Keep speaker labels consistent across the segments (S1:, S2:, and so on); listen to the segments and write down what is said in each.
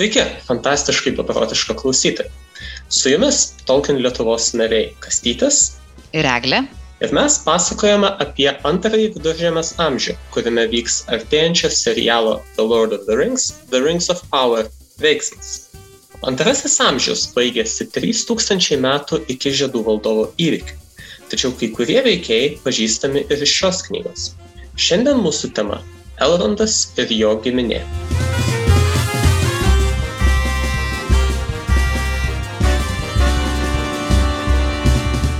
S1: Sveiki, fantastiškai paprotiška klausytojai. Su jumis Tolkien Lietuvos nariai Kastytis
S2: ir Eglė.
S1: Ir mes pasakojame apie antrąjį viduržėmės amžių, kuriame vyks artėjančio serialo The Lord of the Rings, The Rings of Power veiksmas. Antrasis amžius baigėsi 3000 metų iki žiedų valdovo įvykių. Tačiau kai kurie veikėjai pažįstami ir iš šios knygos. Šiandien mūsų tema - Elrondas ir jo giminė.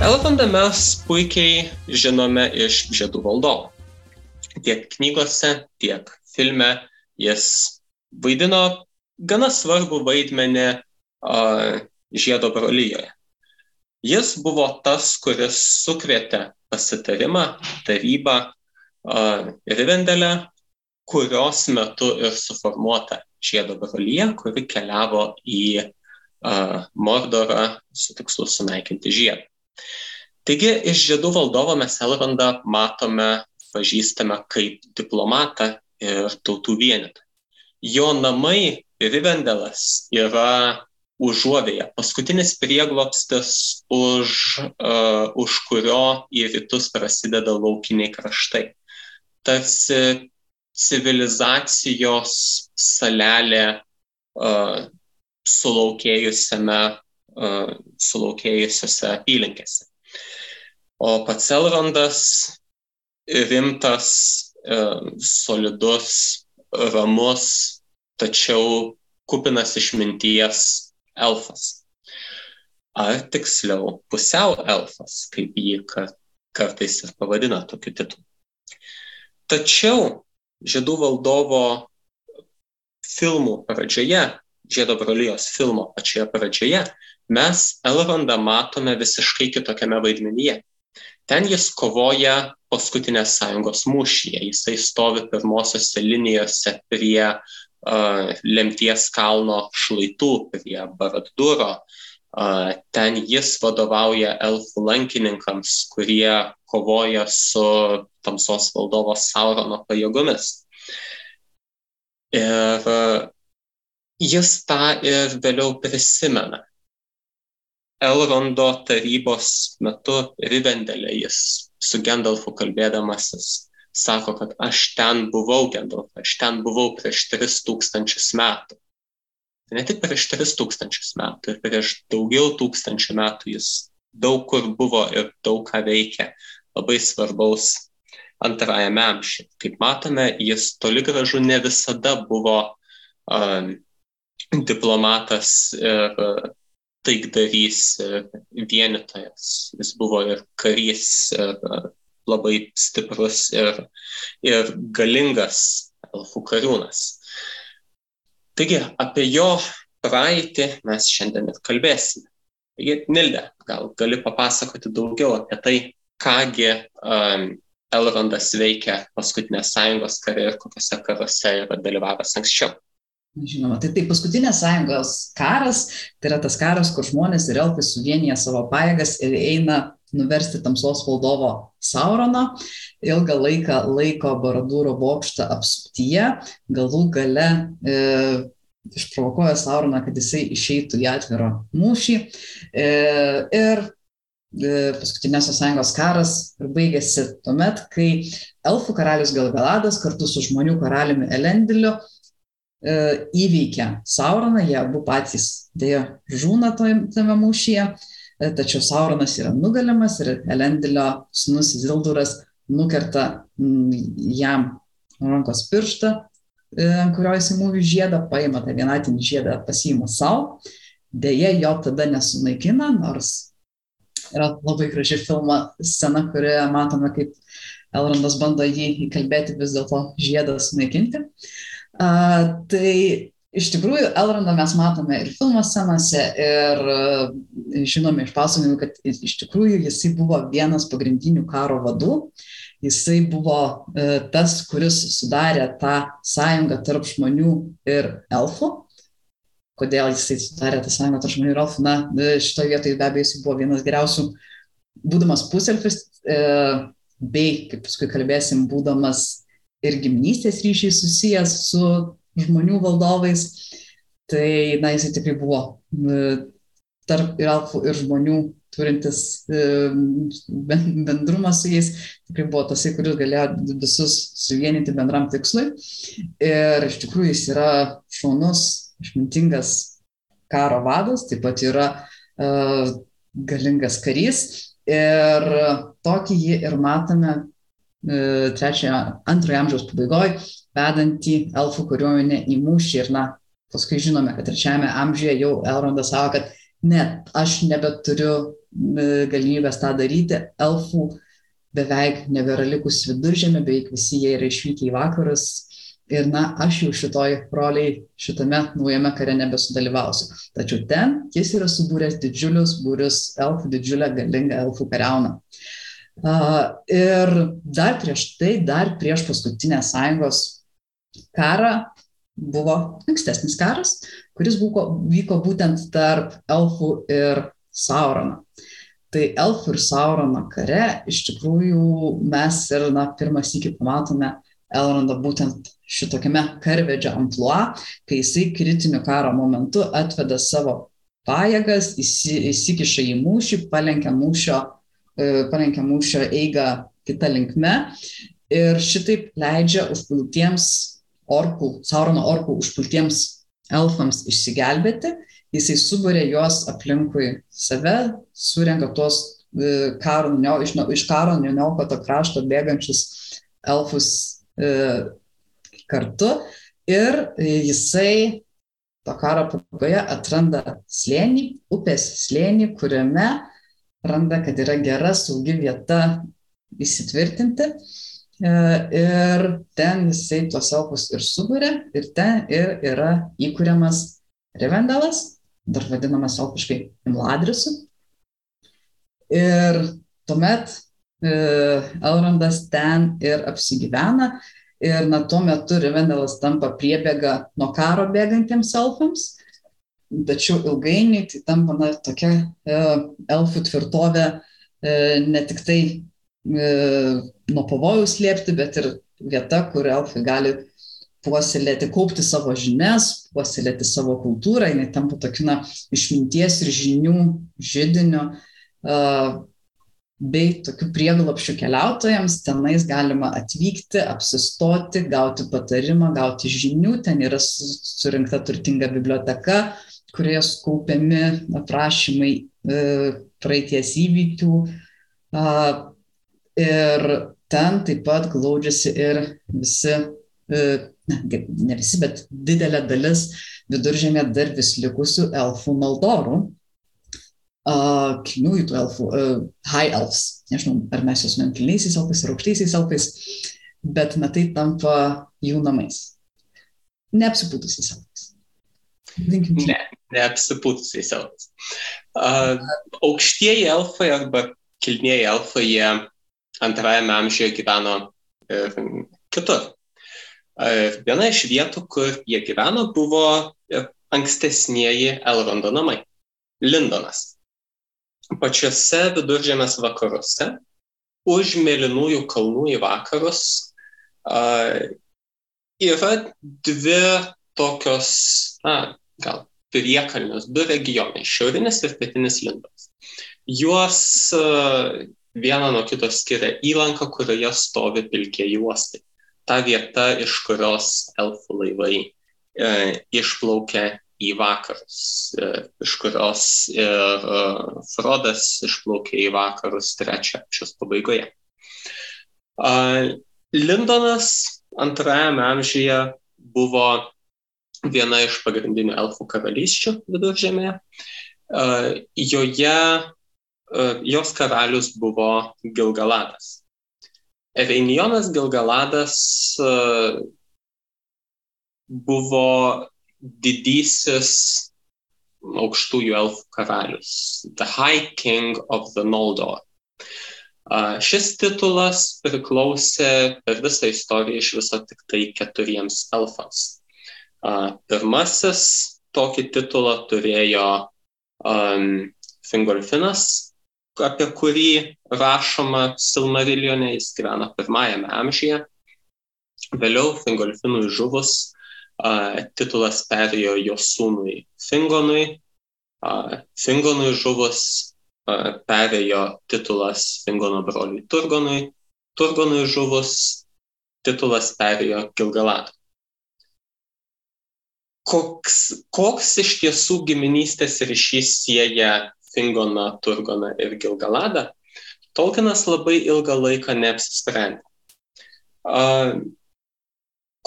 S1: Elrondą mes puikiai žinome iš Žiedų valdovo. Tiek knygose, tiek filme jis vaidino gana svarbu vaidmenį uh, Žiedo brolyjoje. Jis buvo tas, kuris sukvietė pasitarimą, tarybą uh, Rivendelę, kurios metu ir suformuota Žiedo brolyje, kuri keliavo į uh, Mordorą su tikslu sunaikinti Žiedą. Taigi iš žiedų valdovo mes Elrondą matome, pažįstame kaip diplomatą ir tautų vienetą. Jo namai Rivendelas yra užuovėje, paskutinis prieglopstis, už, uh, už kurio į rytus prasideda laukiniai kraštai. Tarsi civilizacijos salelė uh, sulaukėjusiame sulaukėjusiose apylinkėse. O pats Elrondas rimtas, solidus, ramus, tačiau kupinas išminties elfas. Ar tiksliau pusiau elfas, kaip jį kartais ir pavadina tokiu titulu. Tačiau žiedų valdovo filmų pradžioje, žiedo brolijos filmo pačioje pradžioje, mes Elrondą matome visiškai kitokiame vaidmenyje. Ten jis kovoja paskutinės sąjungos mūšyje, jisai stovi pirmosiose linijose prie uh, lemties kalno šlaitų, prie Baradūro. Uh, ten jis vadovauja elfų lankininkams, kurie kovoja su tamsos valdovo Saurono pajėgomis. Ir uh, jis tą ir vėliau prisimena. Elrondo tarybos metu Rivendelė jis su Gendalfu kalbėdamasis sako, kad aš ten buvau Gendalfu, aš ten buvau prieš 3000 metų. Tai ne tik prieš 3000 metų, ir prieš daugiau tūkstančių metų jis daug kur buvo ir daug ką veikė, labai svarbaus antrajame amžiuje. Kaip matome, jis toli gražu ne visada buvo um, diplomatas ir taikdarys, vienytojas. Jis buvo ir karys, ir labai stiprus ir, ir galingas elfų kariūnas. Taigi apie jo praeitį mes šiandien ir kalbėsime. Taigi, Nilde, gal gali papasakoti daugiau apie tai, kągi um, Elrondas veikia paskutinės sąjungos kare ir kokiuose karuose yra dalyvavęs anksčiau.
S2: Žinoma, tai tai paskutinės sąjungos karas, tai yra tas karas, kur žmonės ir elfai suvienyje savo pajėgas ir eina nuversti tamsos valdovo Saurono, ilgą laiką laiko Baradūro bokštą apsuptyje, galų gale e, išprovokuoja Sauroną, kad jisai išeitų į atvirą mūšį. E, ir e, paskutinėsios sąjungos karas baigėsi tuomet, kai elfų karalius Galgaladas kartu su žmonių karaliumi Elendiliu įveikia Sauroną, jie abu patys dėja žūna tame mūšyje, e, tačiau Sauronas yra nugalimas ir Elendilio sunus Zilduras nukerta jam rankos pirštą, e, kurio jis įmūvi žiedą, paima tą vienatinį žiedą, pasiima savo, dėja jo tada nesunaikina, nors yra labai graži filmo scena, kurioje matome, kaip Elrondas bando jį įkalbėti vis dėlto žiedą sunaikinti. Uh, A, tai iš tikrųjų Elrondą mes matome ir filmo scenose, ir e, žinome iš pasakojimų, kad iš tikrųjų jisai buvo vienas pagrindinių karo vadų. Jisai buvo e, tas, kuris sudarė tą sąjungą tarp žmonių ir elfų. Kodėl jisai sudarė tą sąjungą tarp žmonių ir elfų? Na, e, šitoje vietoje be abejo jisai buvo vienas geriausių, būdamas puselfis, bei, kaip paskui kalbėsim, būdamas ir giminystės ryšiai susijęs su žmonių valdovais. tai, na, jisai tikrai buvo tarp ir elfų, ir žmonių turintis bendrumą su jais, tikrai buvo tasai, kuris galėjo visus suvienyti bendram tikslui. Ir iš tikrųjų jis yra šaunus, išmintingas karo vadas, taip pat yra uh, galingas karys. Ir tokį jį ir matome trečiojo, antrojo amžiaus pabaigoje, vedantį elfų kariuomenę į mūšį. Ir na, paskui žinome, kad trečiajame amžiuje jau Elrondas savo, kad ne, aš nebeturiu e, galimybės tą daryti, elfų beveik nebėra likus viduržėme, beveik visi jie yra išvykę į vakarus ir na, aš jau šitoj roliai, šitame naujame kare nebesudalyvausiu. Tačiau ten jis yra subūręs didžiulius būrius elfų, didžiulę galingą elfų kariauną. Uh, ir dar prieš tai, dar prieš paskutinę sąjungos karą buvo ankstesnis karas, kuris buvo, vyko būtent tarp elfų ir Saurono. Tai elfų ir Saurono kare iš tikrųjų mes ir na, pirmas iki pamatome Elrondą būtent šitokiame karvedžio amplua, kai jisai kritiniu karo momentu atveda savo pajėgas, įsi, įsikiša į mūšį, palenkia mūšio, e, palenkia mūšio eigą kitą linkme. Ir šitaip leidžia užpultiems orkų, Saurono orkų užpultiems elfams išsigelbėti, jisai suburė juos aplinkui save, surenka tuos e, karo, iš, iš karo neniokoto krašto bėgančius elfus e, kartu. Ir jisai to karo pabaigoje atranda slėnį, upės slėnį, kuriame randa, kad yra gera, saugi vieta įsitvirtinti. E, ir ten jisai tuos elfus ir subūrė, ir ten ir yra įkūriamas Revendalas, dar vadinamas elfiškai Imladrisu. Ir tuomet e, Elrondas ten ir apsigyvena. Ir na, tuo metu Revendalas tampa priebėga nuo karo bėgantiems elfams. Tačiau ilgainiui tai tampa na, tokia e, elfų tvirtovė e, ne tik tai e, nuo pavojaus slėpti, bet ir vieta, kur elfai gali puoselėti, kaupti savo žinias, puoselėti savo kultūrą, jinai tampa tokiu na, išminties ir žinių žydiniu, bei tokių prieglopšių keliautojams, tenais galima atvykti, apsistoti, gauti patarimą, gauti žinių, ten yra surinkta turtinga biblioteka, kurioje skaupiami aprašymai uh, praeities įvykių. Ir ten taip pat glaudžiasi ir visi, e, ne, visi, bet didelė dalis viduržėmė dar vis likusių elfų maldorų, kilniųjų tų elfų, uh, high elves, nežinau, ar mes juos men kilniaisiais elfais ar aukštaisiais elfais, bet na tai tampa jų namais. Neapsipūtusiais elfais.
S1: Ne, neapsipūtusiais elfais. Uh, aukštieji elfai arba kilnieji elfai, jie antrajame amžiuje gyveno ir kitur. Viena iš vietų, kur jie gyveno, buvo ankstesnieji Elrondo namai - Lindonas. Pačiuose viduržėmės vakaruose, už mėlynųjų kalnų į vakarus, yra dvi tokios, na, gal priekalnius, du regionai - šiaurinis ir pietinis Lindonas. Juos vieną nuo kito skiria įlanka, kurioje stovi pilkieji uostai. Ta vieta, iš kurios elfų laivai e, išplaukia į vakarus, e, iš kurios ir e, Frodas išplaukė į vakarus trečia šios pabaigoje. E, Lindonas antrajame amžiuje buvo viena iš pagrindinių elfų karalysčių viduržėmėje. E, joje E, jos karalius buvo Gilgaladas. Reinionas Gilgaladas e, buvo didysis aukštųjų elfų karalius, The High King of the Noldor. Šis titulas priklausė per visą istoriją iš viso tik tai keturiems elfams. Pirmasis tokį titulą turėjo um, Fingolfinas, apie kurį rašoma Silmarilione, jis gyvena pirmajame amžiuje. Vėliau Fingolfinui žuvus titulas perėjo jo sūnui Fingonui, Fingonui žuvus perėjo titulas Fingono broliui Turgonui, Turgonui žuvus titulas perėjo Gilgaladui. Koks, koks iš tiesų giminystės ryšys sieja Fingoną, Turgoną ir Gilgaladą, Tolkienas labai ilgą laiką neapsisprendė.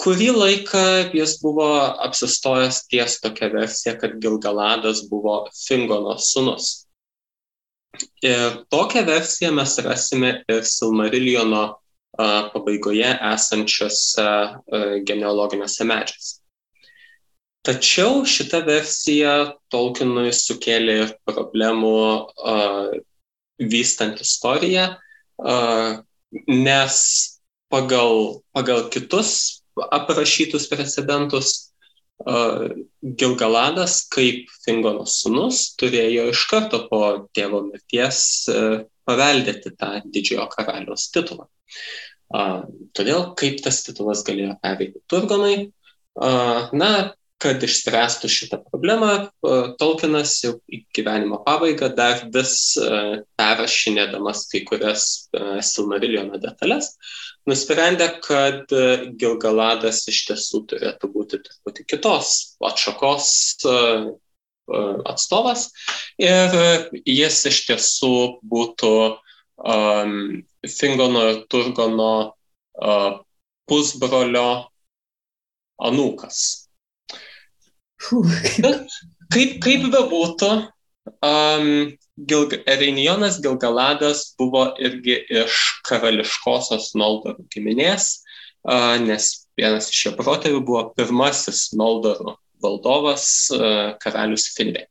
S1: Kurį laiką jis buvo apsistojęs ties tokia versija, kad Gilgaladas buvo Fingono sunus. Ir tokią versiją mes rasime ir Silmariliono pabaigoje esančiose genealoginiuose medžiuose. Tačiau šita versija Tolkienui sukėlė ir problemų uh, vystant istoriją, uh, nes pagal, pagal kitus aprašytus precedentus uh, Gilgaladas kaip Fingono sunus turėjo iš karto po tėvo mirties uh, paveldėti tą didžiojo karaliaus titulą. Uh, todėl kaip tas titulas galėjo pereiti Turgonai, na, kad išspręstų šitą problemą, Tolkienas jau į gyvenimo pabaigą dar vis perrašinėdamas kai kurias Silmariliono detalės, nusprendė, kad Gilgaladas iš tiesų turėtų būti truputį kitos atšakos atstovas ir jis iš tiesų būtų um, Fingono ir Turgono uh, pusbrolio anūkas. Kaip, kaip bebūtų, um, Gil, Ereinionas Gilgaladas buvo irgi iš karališkosios Noldorų giminės, uh, nes vienas iš jo protėvių buvo pirmasis Noldorų valdovas uh, karalius Finvė.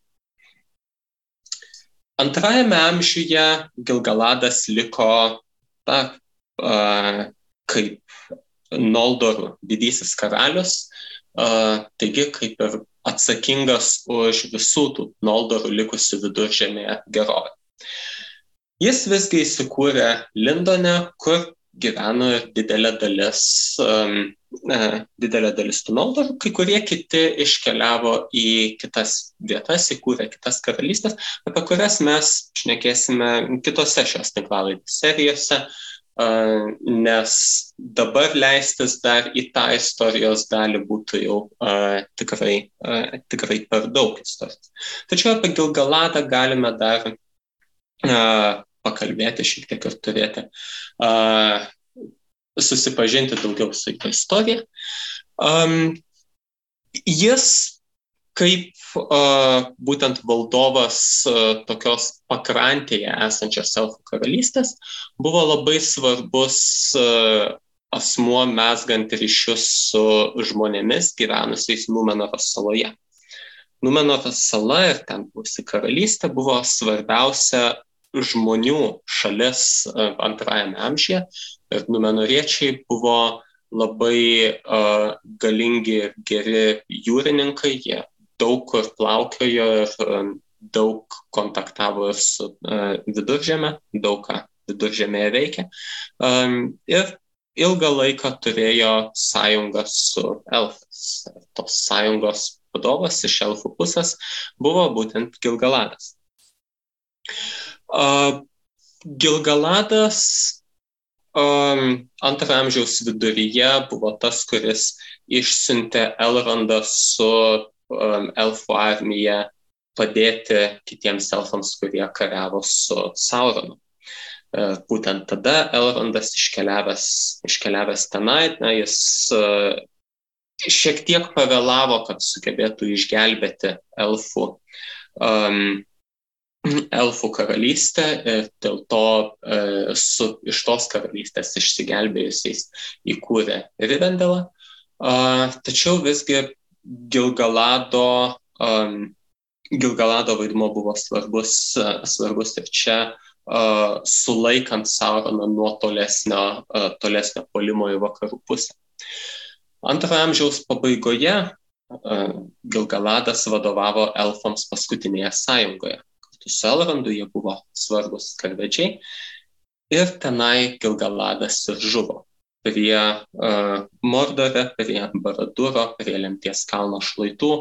S1: Antrajame amžiuje Gilgaladas liko ta, uh, kaip Noldorų didysis karalius, uh, taigi kaip ir atsakingas už visų tų Noldorų likusių viduržėmėje gerovę. Jis visgi įsikūrė Lindone, kur gyveno didelė dalis, um, uh, didelė dalis tų Noldorų, kai kurie kiti iškeliavo į kitas vietas, įkūrė kitas karalystės, apie kurias mes šnekėsime kitose šios tinklalaidės serijose. Nes dabar leistis dar į tą istorijos dalį būtų jau uh, tikrai, uh, tikrai per daug istorijos. Tačiau apie Gilgaladą galime dar uh, pakalbėti šiek tiek ir turėti, uh, susipažinti daugiau su jo istorija. Um, jis kaip uh, būtent valdovas uh, tokios pakrantėje esančios elfų karalystės buvo labai svarbus uh, asmuo mesgant ryšius su žmonėmis gyvenusiais Numenoros saloje. Numenoros sala ir ten buvusi karalystė buvo svarbiausia žmonių šalis uh, antrajame amžiuje ir Numenoriečiai buvo labai uh, galingi ir geri jūrininkai, jie daug kur plaukiojo ir um, daug kontaktavo ir su uh, viduržėme, daug ką viduržėmėje veikė. Um, ir ilgą laiką turėjo sąjungą su elfais. Tos sąjungos vadovas iš elfų pusės buvo būtent Gilgaladas. Gilgaladas um, antrą amžiaus viduryje buvo tas, kuris išsiuntė Elrondą su um, elfų armiją padėti kitiems elfams, kurie kariavo su Sauronu. Uh, būtent tada Elrondas iškeliavęs, iškeliavęs tenai, na, jis uh, šiek tiek pavėlavo, kad sugebėtų išgelbėti elfų, um, elfų karalystę ir dėl to uh, su, iš tos karalystės išsigelbėjusiais įkūrė Rivendelą. Uh, tačiau visgi Gilgalado, um, Gilgalado vaidmo buvo svarbus, uh, svarbus ir čia uh, sulaikant Sauroną nuo tolesnio, uh, tolesnio polimo į vakarų pusę. Antrojo amžiaus pabaigoje uh, Gilgaladas vadovavo elfams paskutinėje sąjungoje. Kartu su Elrandu jie buvo svarbus karvedžiai ir tenai Gilgaladas ir žuvo. Prie uh, Mordore, prie Baraduro, prie Lemties kalno šlaitų.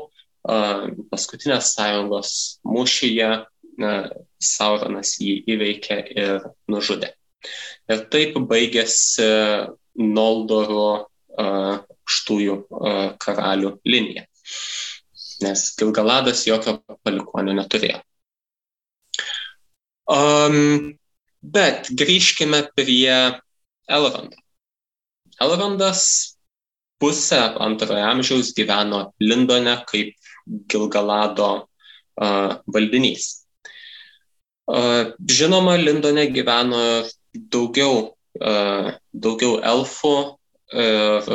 S1: Uh, paskutinės sąjungos mūšyje uh, Sauronas jį įveikė ir nužudė. Ir taip baigėsi Noldoro uh, štųjų uh, karalių linija, nes Gilgaladas jokio palikonio neturėjo. Um, bet grįžkime prie Elrondo. Elrondas pusę antrojo amžiaus gyveno Lindone kaip Gilgalado uh, valdinys. Uh, žinoma, Lindone gyveno daugiau, uh, daugiau elfų ir,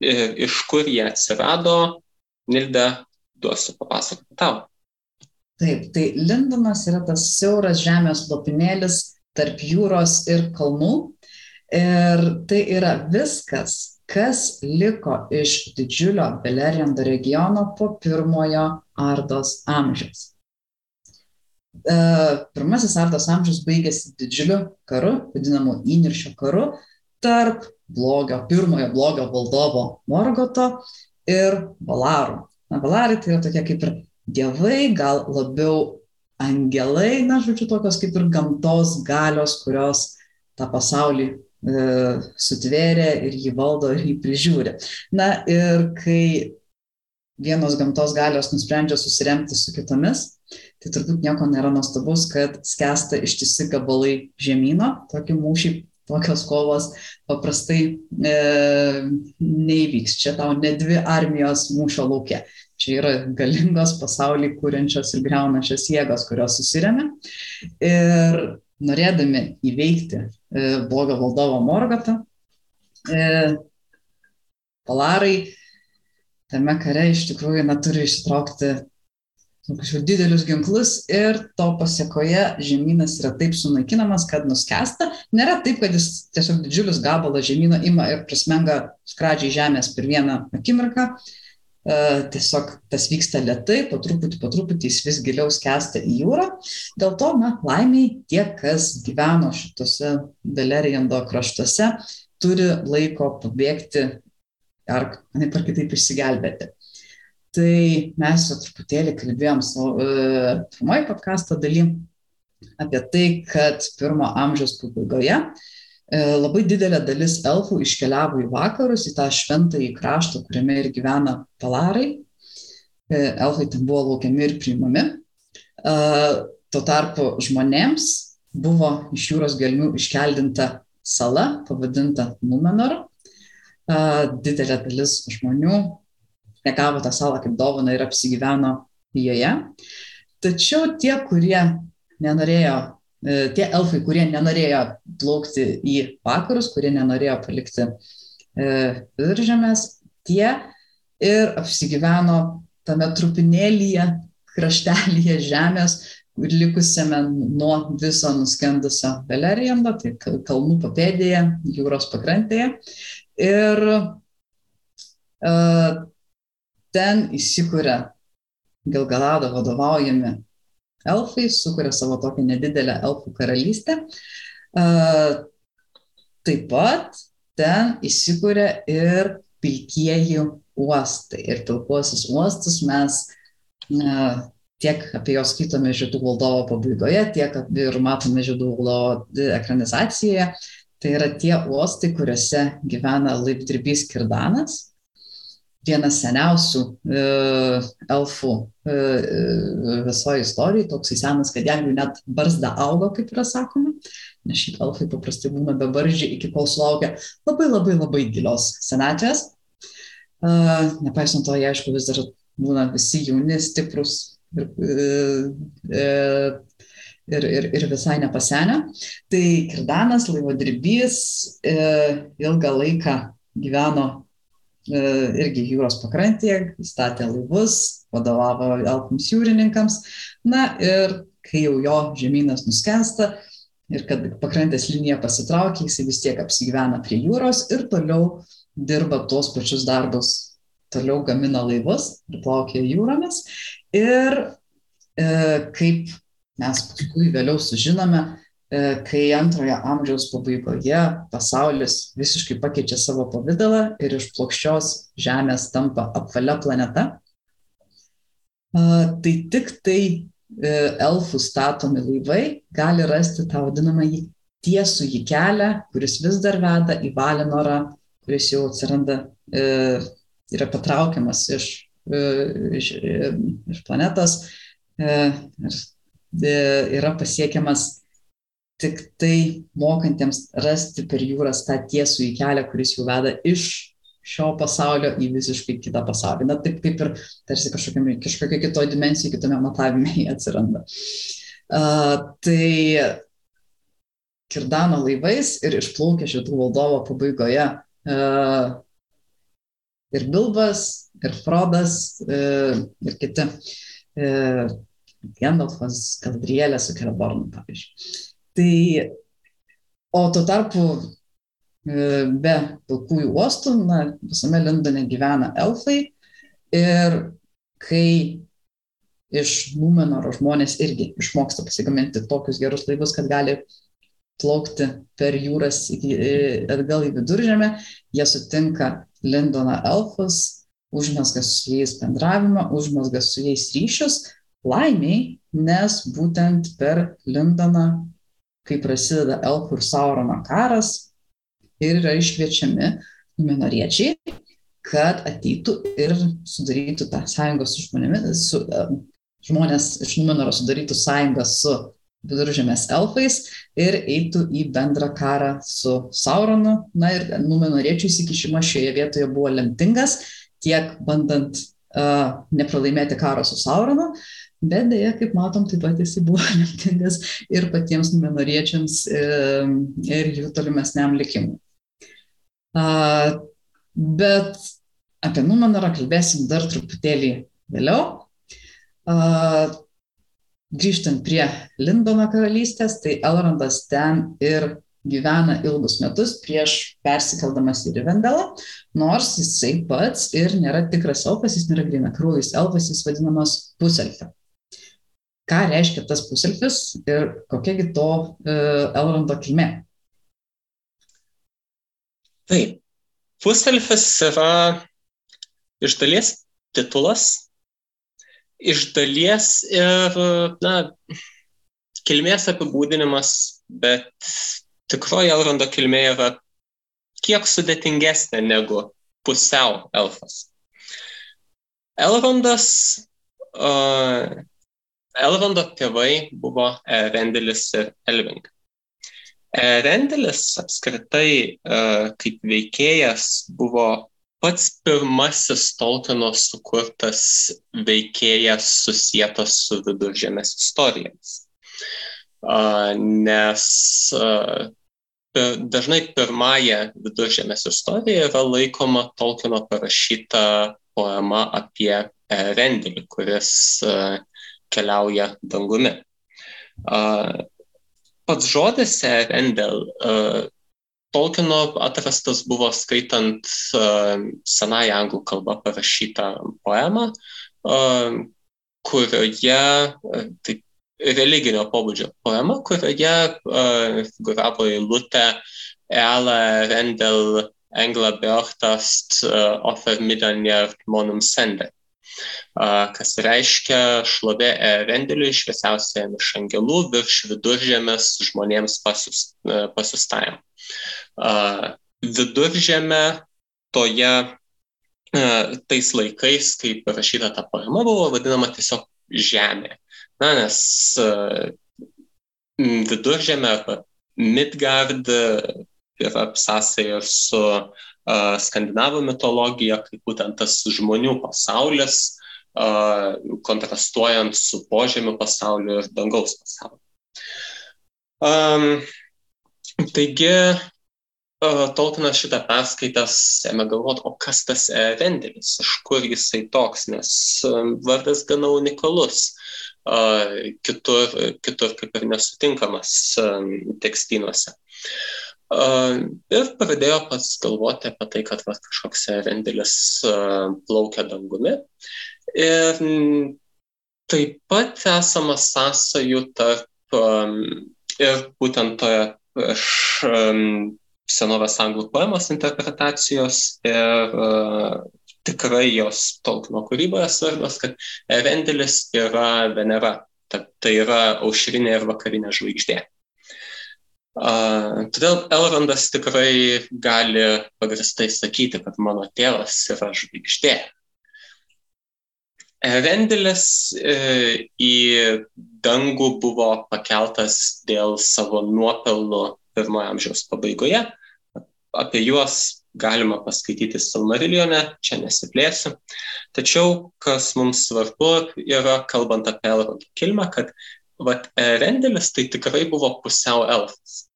S1: ir iš kur jie atsirado, Nilda, duosiu papasakoti tau.
S2: Taip, tai Lindonas yra tas siauras žemės lopinėlis tarp jūros ir kalnų. Ir tai yra viskas, kas liko iš didžiulio Beleriando regiono po pirmojo Ardos amžiaus. E, pirmasis Ardos amžius baigėsi didžiuliu karu, vadinamu įniršio karu, tarp blogio, pirmojo blogio valdovo Morgoto ir Valarų. Na, Valarai tai yra tokie kaip ir dievai, gal labiau angelai, na, žodžiu, tokios kaip ir gamtos galios, kurios tą pasaulį sutvėrė ir jį valdo ir jį prižiūri. Na ir kai vienos gamtos galios nusprendžia susiremti su kitomis, tai turbūt nieko nėra nuostabus, kad skęsta ištisi gabalai žemynų, tokį mūšį tokios kovos paprastai e, neįvyks. Čia tau ne dvi armijos mūšio laukia. Čia yra galingos pasaulį kūrenčios ir greunančios jėgos, kurios susiremia. Ir norėdami įveikti e, blogą valdovo Morgatą, e, palarai tame kare iš tikrųjų neturi išsitraukti kažkokius didelius ginklus ir to pasiekoje žemynas yra taip sunaikinamas, kad nuskesta. Nėra taip, kad jis tiesiog didžiulis gabalas žemyno ima ir prismenga skradžiai žemės per vieną akimirką. E, tiesiog tas vyksta lietai, po truputį, po truputį jis vis giliau skęsta į jūrą. Dėl to, na, laimiai tie, kas gyveno šitose Beleriando kraštuose, turi laiko pabėgti ar, ne par kitaip išsigelbėti. Tai mes jau truputėlį kalbėjom savo uh, pirmoji podkasto daly apie tai, kad pirmo amžiaus pabaigoje uh, labai didelė dalis elfų iškeliavo į vakarus, į tą šventąjį kraštą, kuriame ir gyvena palarai. Uh, elfai ten buvo laukiami ir priimami. Uh, tuo tarpu žmonėms buvo iš jūros gelmių iškeldinta sala, pavadinta Numenor. Didelė dalis žmonių negavo tą salą kaip dovaną ir apsigyveno joje. Tačiau tie, kurie nenorėjo, e, tie elfai, kurie nenorėjo plaukti į vakarus, kurie nenorėjo palikti e, viduržemės, tie ir apsigyveno tame trupinėlyje, kraštelyje žemės, likusiame nuo viso nuskendusio Beleriando, tai kalnų papėdėje, jūros pakrantėje. Ir uh, ten įsikuria Gilgalado vadovaujami elfai, sukuria savo tokią nedidelę elfų karalystę. Taip pat ten įsikuria ir pilkieji uostai. Ir pilkuosius uostus mes tiek apie juos skaitome Žydų valdovo pabaigoje, tiek ir matome Žydų valdovo ekranizacijoje. Tai yra tie uostai, kuriuose gyvena laipdirbys Kirdanas, vienas seniausių e, elfų e, e, visoje istorijoje, toksai senas, kad jam jau net barzda augo, kaip yra sakoma, nes šiaip elfai paprastai būna be barzdžiai iki kol sulaukia labai labai labai gilios senatvės. E, nepaisant to, jie aišku vis dar būna visi jauni, stiprus ir, e, ir, ir, ir visai nepasenę. Tai Kirdanas, laivodirbys, e, ilgą laiką gyveno irgi jūros pakrantėje, statė laivus, vadovavo Alpams jūrininkams. Na ir kai jau jo žemynas nuskesta ir kad pakrantės linija pasitraukia, jis vis tiek apsigyvena prie jūros ir toliau dirba tuos pačius darbus, toliau gamina laivus ir plaukia jūromis. Ir e, kaip mes paskui vėliau sužinome, kai antrojo amžiaus pabaigoje pasaulis visiškai pakeičia savo pavydalą ir iš plokščios Žemės tampa apvalia planeta, tai tik tai e, elfų statomi laivai gali rasti tą vadinamąjį tiesų į kelią, kuris vis dar veda į Valinorą, kuris jau atsiranda, e, yra patraukiamas iš, e, iš, iš planetos. Ir yra pasiekiamas tik tai mokantiems rasti per jūras tą tiesų į kelią, kuris jau veda iš šio pasaulio į visiškai kitą pasaulį. Na, taip kaip ir tarsi kažkokia, kažkokia kitoje dimensijoje, kitame matavime atsiranda. Uh, tai Kirdano laivais ir išplaukė šitų valdovo pabaigoje uh, ir Bilbas, ir Frodas, uh, ir kiti. Uh, Gandalfas, Galadrielė su Kelebornu, pavyzdžiui. Tai, o tuo tarpu E, be pilkųjų uostų, na, visame Lindone gyvena elfai. Ir kai iš Numenoro žmonės irgi išmoksta pasigaminti tokius gerus laivus, kad gali plaukti per jūras iki, e, atgal į viduržemę, jie sutinka Lindono elfus, užmesga su jais bendravimą, užmesga su jais ryšius, laimiai, nes būtent per Lindoną, kai prasideda elfų ir Saurono karas, ir yra iškviečiami numenoriečiai, kad ateitų ir sudarytų tą sąjungą su žmonėmis, su, uh, žmonės iš Numenoro sudarytų sąjungą su viduržėmės elfais ir eitų į bendrą karą su Sauronu. Na ir Numenoriečių įsikišimas šioje vietoje buvo lemtingas, tiek bandant uh, nepralaimėti karo su Sauronu, bet dėja, kaip matom, taip pat jisai buvo lemtingas ir patiems Numenoriečiams ir, jų tolimesniam likimui. Bet apie Numenorą kalbėsim dar truputėlį vėliau. Grįžtant prie Lindono karalystės, tai Elrondas ten ir gyvena ilgus metus prieš persikeldamas į Rivendelą, nors jisai pats ir nėra tikras elfas, jis nėra grina krūvis elfas, jis vadinamas puselfė. Ką reiškia tas puselfis ir kokiagi to uh, Elrondo kilmė?
S1: Taip, puselfis yra iš dalies titulas, iš dalies ir, na, kilmės apibūdinimas, bet tikroji Elrondo kilmė yra kiek sudėtingesnė negu pusiau elfas. Elrondas, uh, Elrondo tėvai buvo Rendelis ir Elving. E, Rendelis apskritai e, kaip veikėjas buvo pats pirmasis Tolkieno sukurtas veikėjas susijęs su viduržėmės istorijomis. Nes dažnai pirmąją viduržėmės istoriją yra laikoma Tolkieno parašyta poema apie Rendelį, kuris keliauja dangumi. Pats žodis Rendel uh, Tolkieno atrastas buvo skaitant senąją anglų kalbą parašytą poemą, kurioje, uh, tai religinio pobūdžio poema, kurioje figuravo eilutė Ela Rendel Engla Beochtast uh, offer midanier monum sende kas reiškia šlovė Rendeliui šviesiausiam iš angelų virš viduržėmės žmonėms pasiustajam. Viduržėme toje tais laikais, kai parašyta ta poema, buvo vadinama tiesiog žemė. Na, nes viduržėme arba Midgard yra sąsaja su skandinavų mitologija, kaip būtent tas žmonių pasaulis, kontrastuojant su požemių pasauliu ir dangaus pasauliu. Um, taigi, uh, Tolkienas šitą perskaitęs ėmė galvoti, o kas tas Rendelis, iš kur jisai toks, nes vardas gana unikalus, uh, kitur, kitur kaip ir nesutinkamas um, tekstynuose. Ir pradėjo pats galvoti apie tai, kad va, kažkoks rendelis plaukia dangumi. Ir taip pat esama sąsajų tarp ir būtent toje iš senovės anglų poemos interpretacijos ir tikrai jos Tolkieno kūryboje svarbios, kad Erendelis yra Venera, ta, tai yra aušrinė ir vakarinė žvaigždė. Todėl Elrondas tikrai gali pagristai sakyti, kad mano tėvas yra žvaigždė. Erendilis e, į dangų buvo pakeltas dėl savo nuopelnų pirmojo amžiaus pabaigoje. Apie juos galima paskaityti Silmarillione, čia nesiplėsiu. Tačiau, kas mums svarbu yra, kalbant apie Elrondo kilmę, kad vat, Rendelis tai tikrai buvo pusiau elfas.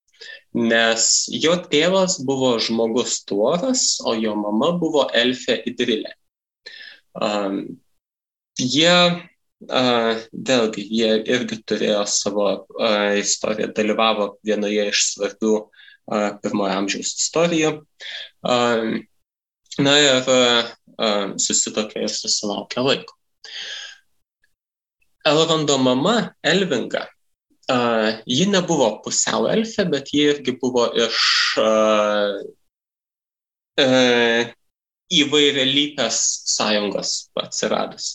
S1: Nes jo tėvas buvo žmogus tuoras, o jo mama buvo elfė idrilė. Um, jie, uh, vėlgi, jie irgi turėjo savo uh, istoriją, dalyvavo vienoje iš svarbių uh, pirmojo amžiaus istorijų. Na ir susitokė ir susilaukė laiko. Elrondo mama Elvinga, ji nebuvo pusiau elfė, bet ji irgi buvo iš įvairialypės sąjungos atsiradus.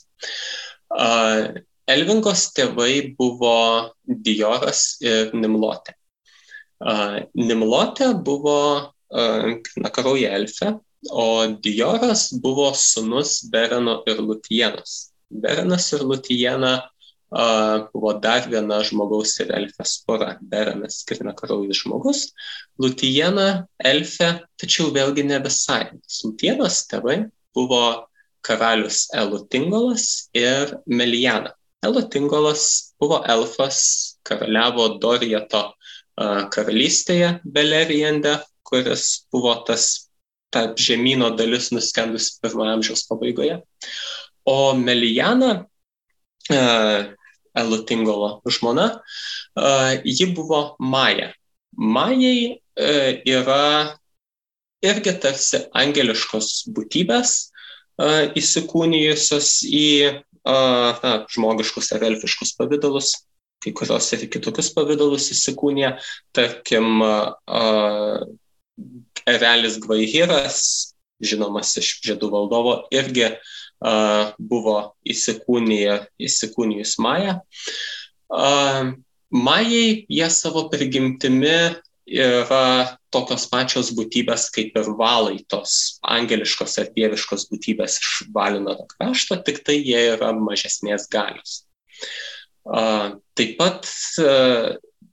S1: Elvingos tėvai buvo Dioras ir Nimlotė. Nimlotė buvo nakarauja elfė, o Dioras buvo sunus Bereno ir Lutienos. Berenas ir Lutiena buvo dar viena žmogaus ir elfės pora. Berenas kirnakaraujas žmogus, Lutiena elfė, tačiau vėlgi ne visai. Lutienos tėvai buvo karalius Elutingolas ir Meliana. Elutingolas buvo elfas, karaliavo Dorijato karalystėje Beleriende, kuris buvo tas ta žemynų dalis nuskendusi pirmojo amžiaus pabaigoje. O Melijana, Elutingolo žmona, ji buvo Maja. Majai yra irgi tarsi angeliškos būtybės įsikūnijusios į na, žmogiškus ar elfiškus pavydalus kai kurios ir kitokius pavydalus įsikūnė, tarkim, Erelis Gvaihiras, žinomas iš žiedų valdovo, irgi buvo įsikūnijus Maja. Majai jie savo prigimtimi yra tokios pačios būtybės kaip ir valai, tos angeliškos ar dieviškos būtybės iš valino krašto, tik tai jie yra mažesnės galios. Taip pat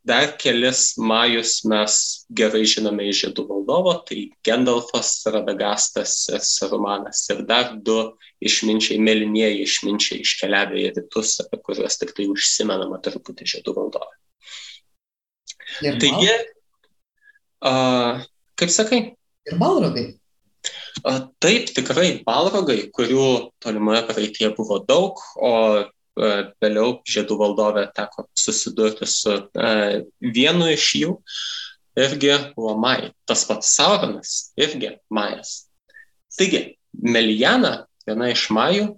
S1: dar kelis majus mes gerai žinome iš Žiedų valdovo, tai Gendalfas, Radagastas ir Sarumanas. Ir dar du išminčiai, mėlynieji išminčiai iškeliavę į rytus, apie kuriuos tik tai užsimenama truputį Žiedų valdove. Taigi, uh, kaip sakai?
S2: Ir balrogai.
S1: Taip, tikrai balrogai, kurių tolimoje praeitie buvo daug, o vėliau žiedų valdovė teko susidurti su vienu iš jų, irgi buvo Mai. Tas pats Sauronas irgi Majas. Taigi, Meliana, viena iš Majų,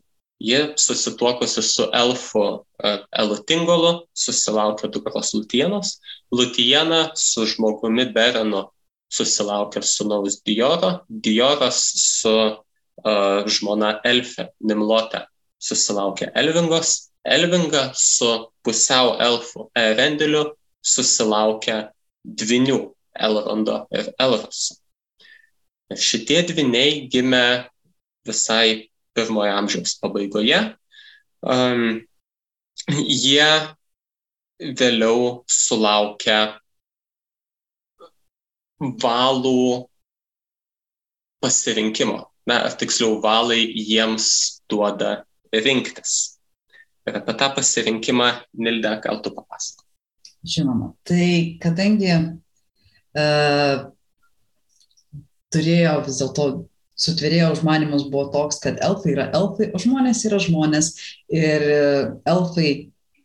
S1: ji susituokusi su elfu Elutingolu, susilaukė dukros Lutienos, Lutiena su žmogumi Berenu susilaukė sunaus Dioro, Dioras su uh, žmona Elfe, Nimlote susilaukė Elvingos, Elvinga su pusiau elfų Erendiliu susilaukė dvinių Elrondo ir Elroso. Ir šitie dviniai gimė visai pirmojo amžiaus pabaigoje. Um, jie vėliau sulaukia valų pasirinkimo. Na, ar tiksliau, valai jiems duoda rinktis. Ir apie tą pasirinkimą Nilda gal tu papasako.
S2: Žinoma, tai kadangi uh, turėjo vis dėlto sutvėrėjo užmanimas buvo toks, kad elfai yra elfai, o žmonės yra žmonės ir elfai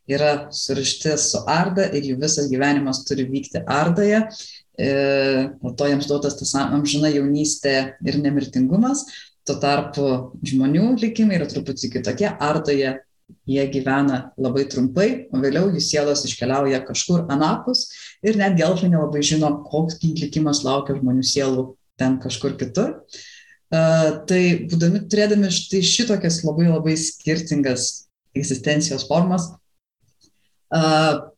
S2: yra surišti su Arda ir jų visas gyvenimas turi vykti Ardoje. E, po to jiems duotas tas amžina jaunystė ir nemirtingumas. Tuo tarpu žmonių likimai yra truputį kitokie. Artoje jie gyvena labai trumpai, o vėliau jų sielos iškeliauja kažkur anapus ir netgi elfai nelabai žino, koks likimas laukia žmonių sielų ten kažkur kitur. Uh, tai būdami turėdami štai šitokias labai labai skirtingas egzistencijos formas, uh,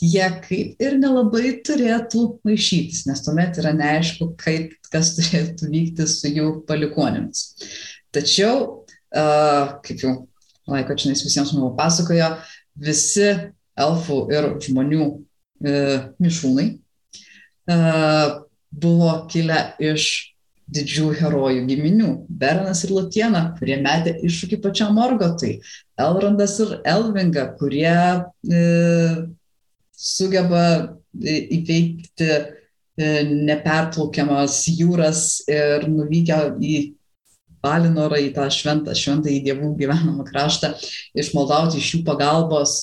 S2: jie kaip ir nelabai turėtų maišytis, nes tuomet yra neaišku, kaip kas turėtų vykti su jų palikonėmis. Tačiau, kaip jau laiko čia visiems mums pasakojo, visi elfų ir žmonių uh, mišūnai uh, buvo kilę iš didžių herojų giminių - Beranas ir Lutiena, kurie metė iššūkį pačiam Morgotui, Elrondas ir Elvinga, kurie e, sugeba įveikti e, neperplaukiamas jūras ir nuvykę į Valinorą, į tą šventą, šventą į dievų gyvenamą kraštą, išmaldauti iš jų pagalbos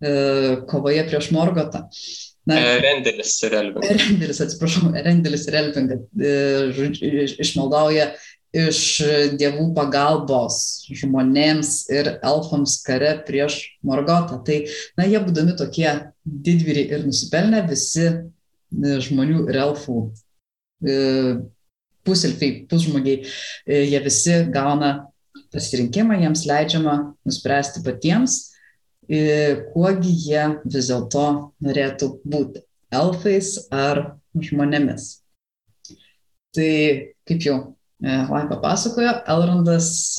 S2: e, kovoje prieš Morgotą.
S1: Na, Rendelis ir Elvingas.
S2: Rendelis, atsiprašau, Rendelis ir Elvingas e, išmaldauja iš dievų pagalbos žmonėms ir elfams kare prieš Morgotą. Tai, na, jie būdami tokie didvyriai ir nusipelnę, visi e, žmonių ir elfų e, pusilfiai, pusžmogiai, jie visi gauna pasirinkimą, jiems leidžiama nuspręsti patiems, kuogi jie vis dėlto norėtų būti - elfais ar žmonėmis. Tai, kaip jau Lai papasakojo, Elrondas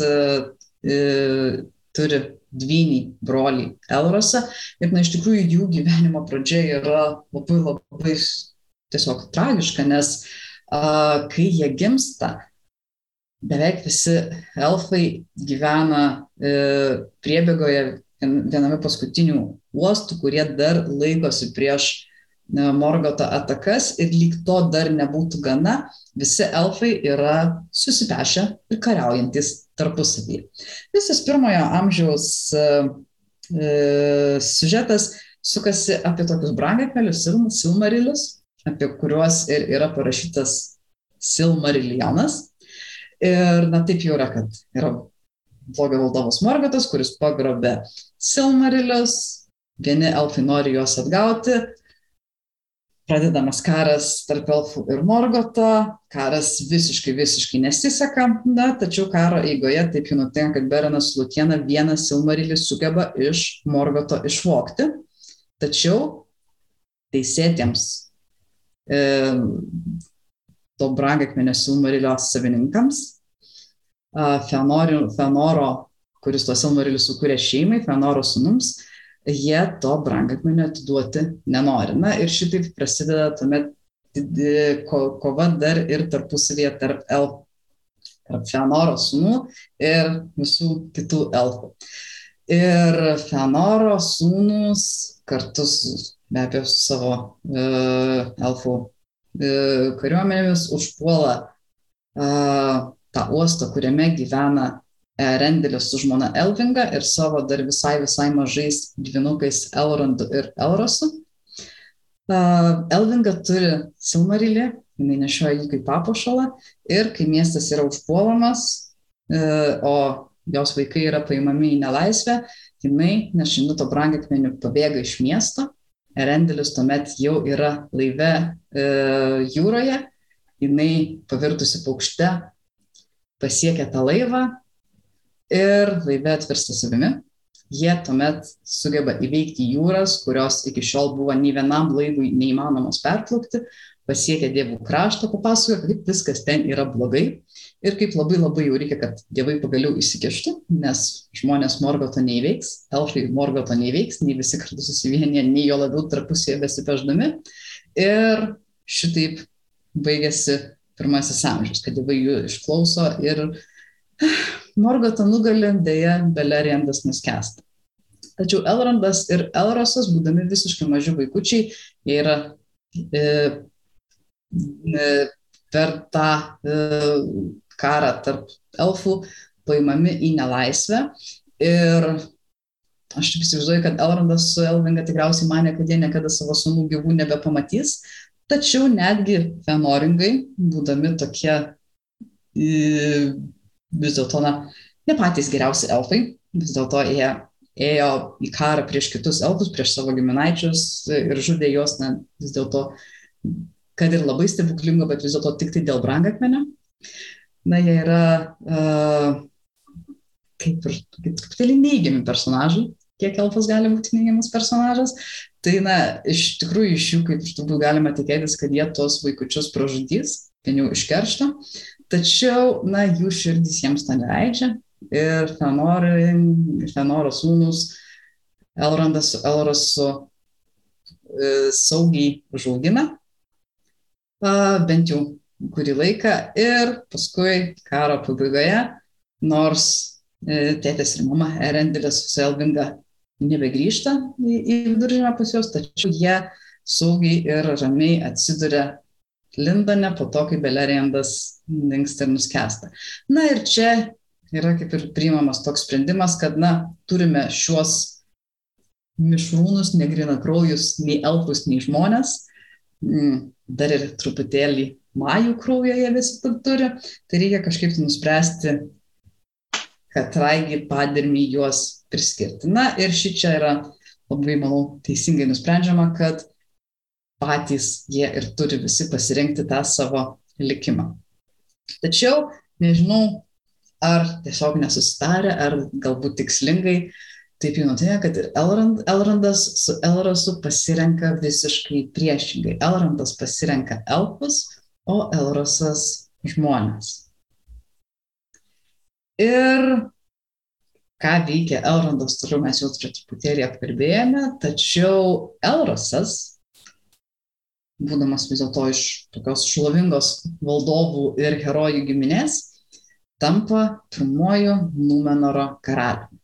S2: turi dvynį brolį Elrosą ir, na, iš tikrųjų jų gyvenimo pradžia yra labai labai tiesiog tragiška, nes a, kai jie gimsta, beveik visi elfai gyvena e, priebėgoje viename paskutinių uostų, kurie dar laikosi prieš Morgoto atakas ir lyg to dar nebūtų gana, visi elfai yra susipešę ir kariaujantis tarpusavyje. Visas pirmojo amžiaus e, e, siužetas sukasi apie tokius brangakmelius, silmarilius, apie kuriuos ir yra parašytas Silmarilionas. Ir na taip jau yra, kad yra blogio valdovas Morgotas, kuris pagrobė Silmarilius, vieni elfai nori juos atgauti, pradedamas karas tarp elfų ir Morgoto, karas visiškai, visiškai nesiseka, na, tačiau karo eigoje taip jau nutinka, kad Berenas Lutiena vieną Silmarilį sugeba iš Morgoto išvokti, tačiau teisėtiems e, to brangakmenio Silmarilio savininkams Fenoro, Fenoro kuris tuos Silmarilius sukūrė šeimai, Fenoro sunums, jie to brangakmenio atiduoti nenori. Na ir šitaip prasideda tuomet ko, kova dar ir tarpusavėje tarp elfų, tarp Fenoro sunų ir visų kitų elfų. Ir Fenoro sūnus kartu su, be abejo, su savo uh, elfų uh, kariuomenėmis užpuola uh, tą uostą, kuriame gyvena e, Rendelis su žmona Elvinga ir savo dar visai visai mažais dvinukais Elrondu ir Elrosu. Elvinga turi Silmarilį, jinai nešioja jį kaip papuošalą ir kai miestas yra užpuolamas, e, o jos vaikai yra paimami į nelaisvę, jinai nešinu to brangakmeniu pabėga iš miesto, Rendelis tuomet jau yra laive e, jūroje, jinai pavirtusi paukšte pasiekia tą laivą ir laive atvirsta savimi, jie tuomet sugeba įveikti jūras, kurios iki šiol buvo nei vienam laivui neįmanomos perplaukti, pasiekia dievų kraštą, papasakoja, kaip viskas ten yra blogai ir kaip labai labai jau reikia, kad dievai pagaliau įsikeštų, nes žmonės Morgoto neįveiks, elfai Morgoto neįveiks, nei visi kartu susivienyje, nei jo labiau tarpusėje besipeždami. Ir šitaip baigėsi pirmasis amžius, kad dievai jų išklauso ir Morgotą nugali, dėja, Beleriandas nuskesta. Tačiau Elrondas ir Elrosas, būdami visiškai maži vaikučiai, jie yra e, e, per tą e, karą tarp elfų paimami į nelaisvę. Ir aš taip įsivaizduoju, kad Elrondas su Elvinga tikriausiai mane, kad jie niekada savo sunų gyvų nebepamatys, Tačiau netgi fenoringai, būdami tokie vis dėlto, na, ne patys geriausi elfai, vis dėlto jie ėjo į karą prieš kitus elfus, prieš savo giminaičius ir žudė juos, na, vis dėlto, kad ir labai stebuklingo, bet vis dėlto tik tai dėl brangakmenio. Na, jie yra uh, kaip ir truputėlį neigiami personažai, kiek elfas gali būti neigiamas personažas. Tai, na, iš tikrųjų iš jų, kaip turbūt galima tikėtis, kad jie tos vaikučius pražudys, vien jau iš keršto, tačiau, na, jų širdis jiems to neleidžia. Ir Fenoro sūnus Elrandas su Elrasu e, saugiai užaugina, bent jau kurį laiką. Ir paskui karo pabaigoje, nors e, tėtės ir mama Erendilis su Elvinga nebegrįžta į, į viduržymę pas juos, tačiau jie saugiai ir ramiai atsiduria Lindone po to, kai Belerijandas dinksta ir nuskesta. Na ir čia yra kaip ir priimamas toks sprendimas, kad, na, turime šiuos mišrūnus, negrina kraujus, nei elfus, nei žmonės, mm, dar ir truputėlį majų kraują jie visi turi, tai reikia kažkaip nuspręsti, kad raigi padirmį juos priskirti. Na ir ši čia yra labai, manau, teisingai nusprendžiama, kad patys jie ir turi visi pasirinkti tą savo likimą. Tačiau nežinau, ar tiesiog nesusitarę, ar galbūt tikslingai taip jau nutinka, kad ir Elrand, Elrandas su Elrasu pasirenka visiškai priešingai. Elrandas pasirenka elfus, o Elrasas žmonės. Ir ką veikia Elrandas, toliau mes jau truputėlį apkalbėjome, tačiau Elrasas, būdamas vis dėlto iš tokios šlovingos valdovų ir herojų giminės, tampa pirmuoju Numenoro karaliumi.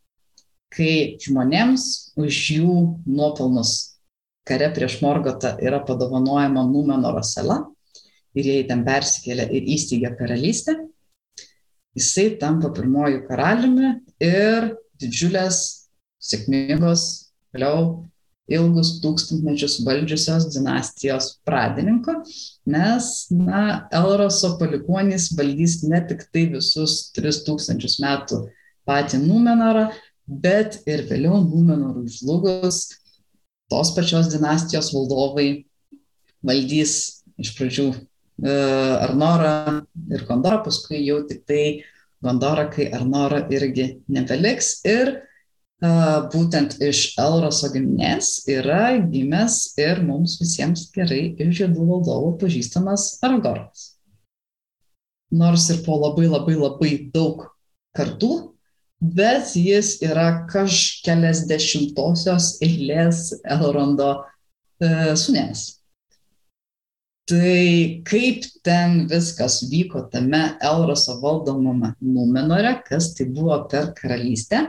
S2: Kai žmonėms už jų nuopelnus kare prieš Morgotą yra padovanojama Numenoro sala ir jie ten persikėlė ir įsteigė karalystę, jisai tampa pirmuoju karaliumi ir didžiulės, sėkmingos, vėliau ilgus tūkstantmečius valdžiusios dinastijos pradininko, nes, na, Elroso palikuonys valdys ne tik tai visus 3000 metų patį Numenorą, bet ir vėliau Numenorui žlugus tos pačios dinastijos valdovai valdys iš pradžių Arnorą ir Gondorą, paskui jau tik tai Gondorą, kai Arnorą irgi nebeliks ir būtent iš Elroso giminės yra gimęs ir mums visiems gerai iš žiedų valdovų pažįstamas Aragornas. Nors ir po labai labai labai daug kartų, bet jis yra kažkeliasdešimtosios eilės Elrondo e, sunės. Tai kaip ten viskas vyko tame Elroso valdomame Numenore, kas tai buvo per karalystę,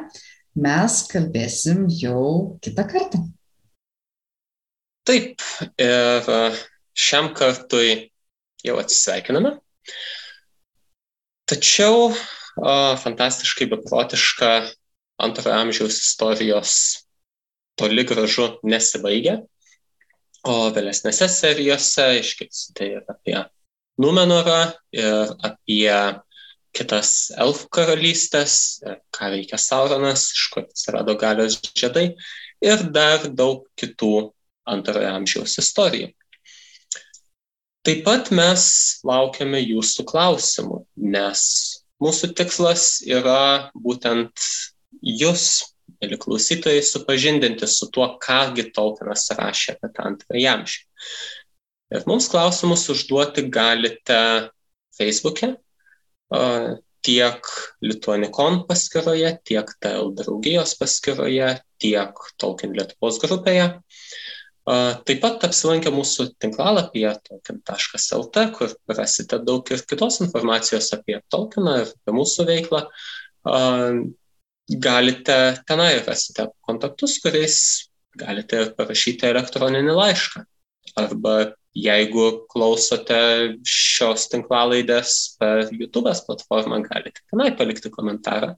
S2: mes kalbėsim jau kitą kartą.
S1: Taip, ir e, šiam kartui jau atsisveikiname. Tačiau o, fantastiškai beprotiška antrojo amžiaus istorijos toli gražu nesibaigia, o vėlesnėse serijose išgirsite ir apie Numenorą, ir apie kitas elfų karalystės, ką veikia Sauronas, iš kur atsirado galios žiedai ir dar daug kitų antrojo amžiaus istorijų. Taip pat mes laukiame jūsų klausimų, nes mūsų tikslas yra būtent jūs, mėly klausytojai, supažindinti su tuo, kągi Tolkienas rašė apie tą antrąjį amžių. Ir mums klausimus užduoti galite Facebook'e, tiek Lituanikon paskyroje, tiek TL draugijos paskyroje, tiek Tolkien Lietuvos grupėje. Taip pat apsilankę mūsų tinklalapyje tolkien.lt, kur rasite daug ir kitos informacijos apie Tolkieną ir apie mūsų veiklą. Galite tenai rasite kontaktus, kuriais galite parašyti elektroninį laišką arba Jeigu klausote šios tinklalaidės per YouTube platformą, galite tenai palikti komentarą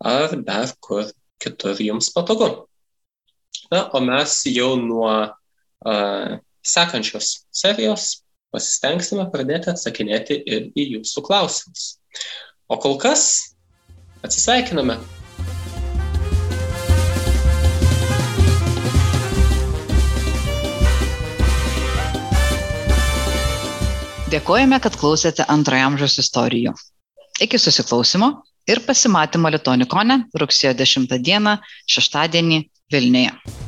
S1: ar dar kur kitur jums patogu. Na, o mes jau nuo uh, sekančios serijos pasistengsime pradėti atsakinėti ir į jūsų klausimus. O kol kas atsisveikiname.
S2: Dėkojame, kad klausėte antrojo amžiaus istorijų. Iki susiklausimo ir pasimatymo Litonikone rugsėjo 10 dieną, šeštadienį Vilniuje.